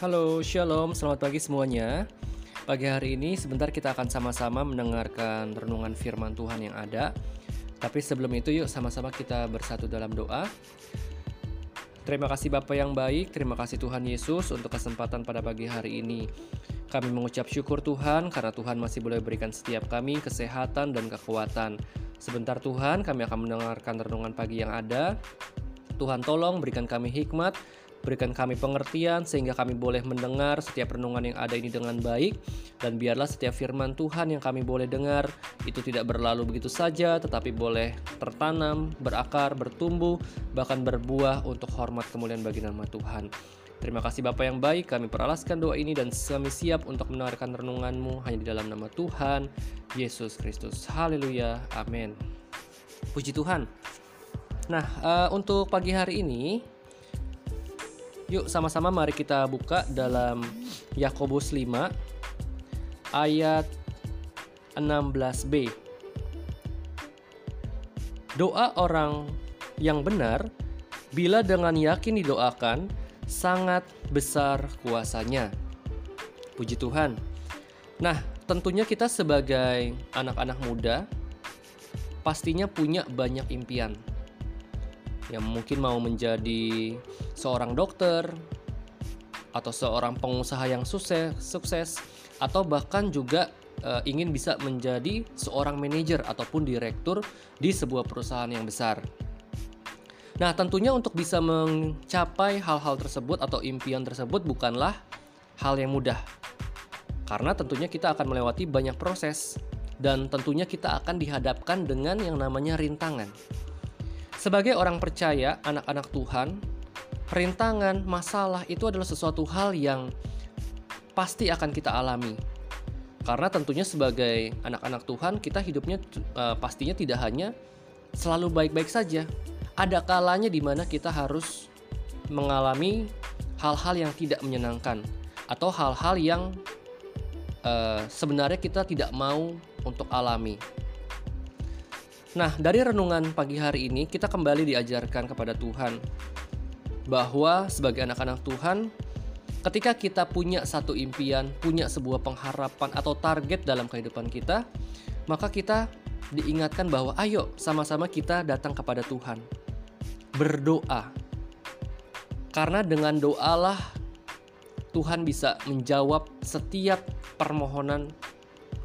Halo, shalom, selamat pagi semuanya. Pagi hari ini sebentar kita akan sama-sama mendengarkan renungan firman Tuhan yang ada. Tapi sebelum itu yuk sama-sama kita bersatu dalam doa. Terima kasih Bapak yang baik, terima kasih Tuhan Yesus untuk kesempatan pada pagi hari ini. Kami mengucap syukur Tuhan karena Tuhan masih boleh berikan setiap kami kesehatan dan kekuatan. Sebentar Tuhan, kami akan mendengarkan renungan pagi yang ada. Tuhan tolong berikan kami hikmat, Berikan kami pengertian sehingga kami boleh mendengar setiap renungan yang ada ini dengan baik dan biarlah setiap firman Tuhan yang kami boleh dengar itu tidak berlalu begitu saja tetapi boleh tertanam, berakar, bertumbuh, bahkan berbuah untuk hormat kemuliaan bagi nama Tuhan. Terima kasih Bapak yang baik, kami peralaskan doa ini dan kami siap untuk mendengarkan renunganmu hanya di dalam nama Tuhan, Yesus Kristus. Haleluya, amin. Puji Tuhan. Nah, uh, untuk pagi hari ini Yuk sama-sama mari kita buka dalam Yakobus 5 ayat 16b. Doa orang yang benar bila dengan yakin didoakan sangat besar kuasanya. Puji Tuhan. Nah, tentunya kita sebagai anak-anak muda pastinya punya banyak impian yang mungkin mau menjadi seorang dokter atau seorang pengusaha yang sukses, sukses atau bahkan juga e, ingin bisa menjadi seorang manajer ataupun direktur di sebuah perusahaan yang besar. Nah, tentunya untuk bisa mencapai hal-hal tersebut atau impian tersebut bukanlah hal yang mudah. Karena tentunya kita akan melewati banyak proses dan tentunya kita akan dihadapkan dengan yang namanya rintangan. Sebagai orang percaya, anak-anak Tuhan, rintangan, masalah itu adalah sesuatu hal yang pasti akan kita alami. Karena tentunya sebagai anak-anak Tuhan, kita hidupnya uh, pastinya tidak hanya selalu baik-baik saja. Ada kalanya di mana kita harus mengalami hal-hal yang tidak menyenangkan atau hal-hal yang uh, sebenarnya kita tidak mau untuk alami. Nah, dari renungan pagi hari ini kita kembali diajarkan kepada Tuhan bahwa sebagai anak-anak Tuhan, ketika kita punya satu impian, punya sebuah pengharapan atau target dalam kehidupan kita, maka kita diingatkan bahwa ayo sama-sama kita datang kepada Tuhan. Berdoa. Karena dengan doalah Tuhan bisa menjawab setiap permohonan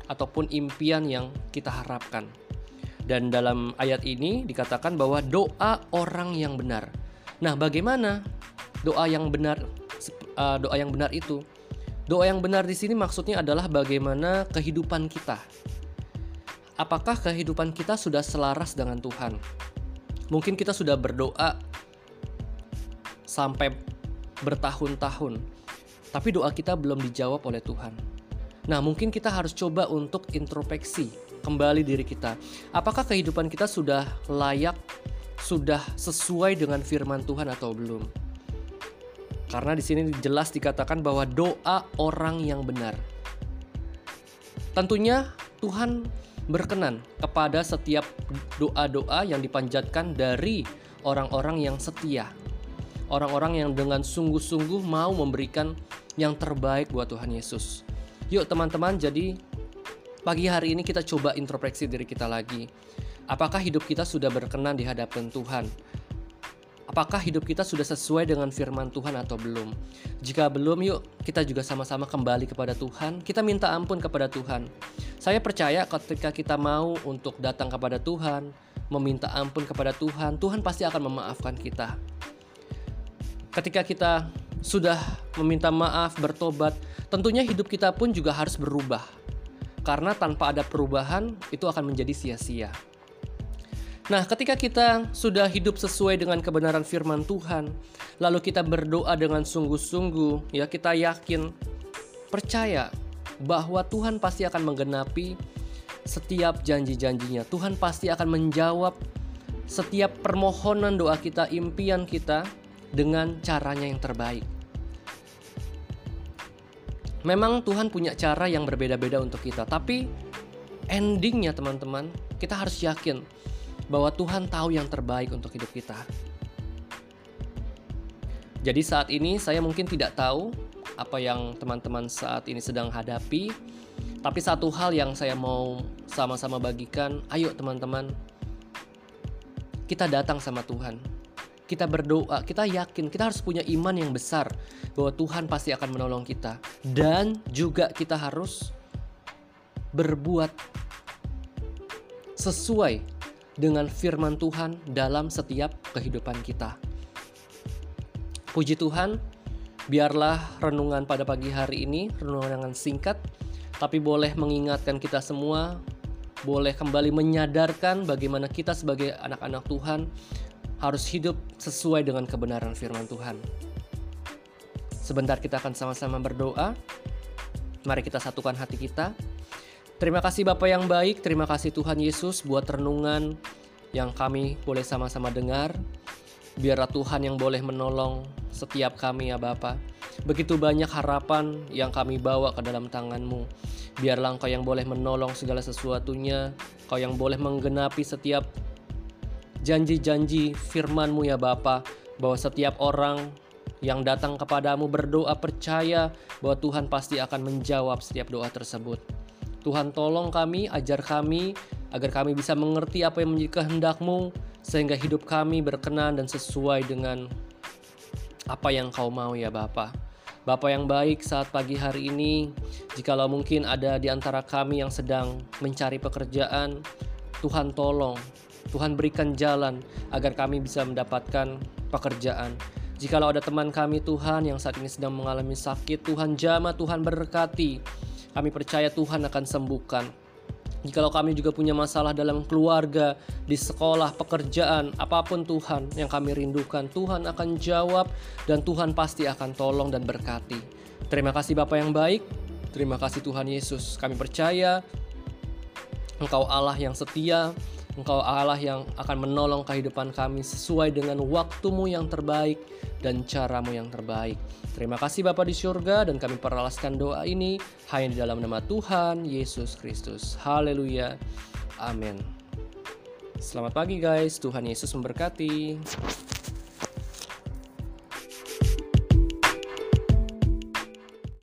ataupun impian yang kita harapkan. Dan dalam ayat ini dikatakan bahwa doa orang yang benar. Nah, bagaimana doa yang benar uh, doa yang benar itu? Doa yang benar di sini maksudnya adalah bagaimana kehidupan kita. Apakah kehidupan kita sudah selaras dengan Tuhan? Mungkin kita sudah berdoa sampai bertahun-tahun, tapi doa kita belum dijawab oleh Tuhan. Nah, mungkin kita harus coba untuk introspeksi kembali diri kita. Apakah kehidupan kita sudah layak, sudah sesuai dengan firman Tuhan atau belum? Karena di sini jelas dikatakan bahwa doa orang yang benar. Tentunya Tuhan berkenan kepada setiap doa-doa yang dipanjatkan dari orang-orang yang setia. Orang-orang yang dengan sungguh-sungguh mau memberikan yang terbaik buat Tuhan Yesus. Yuk teman-teman, jadi Pagi hari ini kita coba introspeksi diri kita lagi. Apakah hidup kita sudah berkenan di hadapan Tuhan? Apakah hidup kita sudah sesuai dengan firman Tuhan atau belum? Jika belum, yuk kita juga sama-sama kembali kepada Tuhan. Kita minta ampun kepada Tuhan. Saya percaya ketika kita mau untuk datang kepada Tuhan, meminta ampun kepada Tuhan, Tuhan pasti akan memaafkan kita. Ketika kita sudah meminta maaf, bertobat, tentunya hidup kita pun juga harus berubah karena tanpa ada perubahan itu akan menjadi sia-sia. Nah, ketika kita sudah hidup sesuai dengan kebenaran firman Tuhan, lalu kita berdoa dengan sungguh-sungguh, ya kita yakin, percaya bahwa Tuhan pasti akan menggenapi setiap janji-janjinya. Tuhan pasti akan menjawab setiap permohonan doa kita, impian kita dengan caranya yang terbaik. Memang Tuhan punya cara yang berbeda-beda untuk kita, tapi endingnya teman-teman, kita harus yakin bahwa Tuhan tahu yang terbaik untuk hidup kita. Jadi saat ini saya mungkin tidak tahu apa yang teman-teman saat ini sedang hadapi. Tapi satu hal yang saya mau sama-sama bagikan, ayo teman-teman, kita datang sama Tuhan. Kita berdoa, kita yakin, kita harus punya iman yang besar bahwa Tuhan pasti akan menolong kita. Dan juga kita harus berbuat sesuai dengan firman Tuhan dalam setiap kehidupan kita. Puji Tuhan, biarlah renungan pada pagi hari ini, renungan singkat, tapi boleh mengingatkan kita semua, boleh kembali menyadarkan bagaimana kita sebagai anak-anak Tuhan harus hidup sesuai dengan kebenaran firman Tuhan. Sebentar kita akan sama-sama berdoa. Mari kita satukan hati kita. Terima kasih Bapak yang baik, terima kasih Tuhan Yesus buat renungan yang kami boleh sama-sama dengar. Biarlah Tuhan yang boleh menolong setiap kami ya Bapak. Begitu banyak harapan yang kami bawa ke dalam tanganmu. Biarlah Engkau yang boleh menolong segala sesuatunya. Kau yang boleh menggenapi setiap janji-janji firmanmu ya Bapa. Bahwa setiap orang yang datang kepadamu berdoa percaya bahwa Tuhan pasti akan menjawab setiap doa tersebut. Tuhan tolong kami, ajar kami, agar kami bisa mengerti apa yang menjadi kehendakmu, sehingga hidup kami berkenan dan sesuai dengan apa yang kau mau ya Bapa. Bapak yang baik saat pagi hari ini, jikalau mungkin ada di antara kami yang sedang mencari pekerjaan, Tuhan tolong, Tuhan berikan jalan agar kami bisa mendapatkan pekerjaan. Jikalau ada teman kami Tuhan yang saat ini sedang mengalami sakit, Tuhan jama, Tuhan berkati. Kami percaya Tuhan akan sembuhkan. Jikalau kami juga punya masalah dalam keluarga, di sekolah, pekerjaan, apa pun Tuhan yang kami rindukan, Tuhan akan jawab dan Tuhan pasti akan tolong dan berkati. Terima kasih Bapak yang baik. Terima kasih Tuhan Yesus. Kami percaya Engkau Allah yang setia, Engkau Allah yang akan menolong kehidupan kami sesuai dengan waktumu yang terbaik dan caramu yang terbaik. Terima kasih Bapa di surga dan kami peralaskan doa ini hanya di dalam nama Tuhan Yesus Kristus. Haleluya. Amin. Selamat pagi guys, Tuhan Yesus memberkati.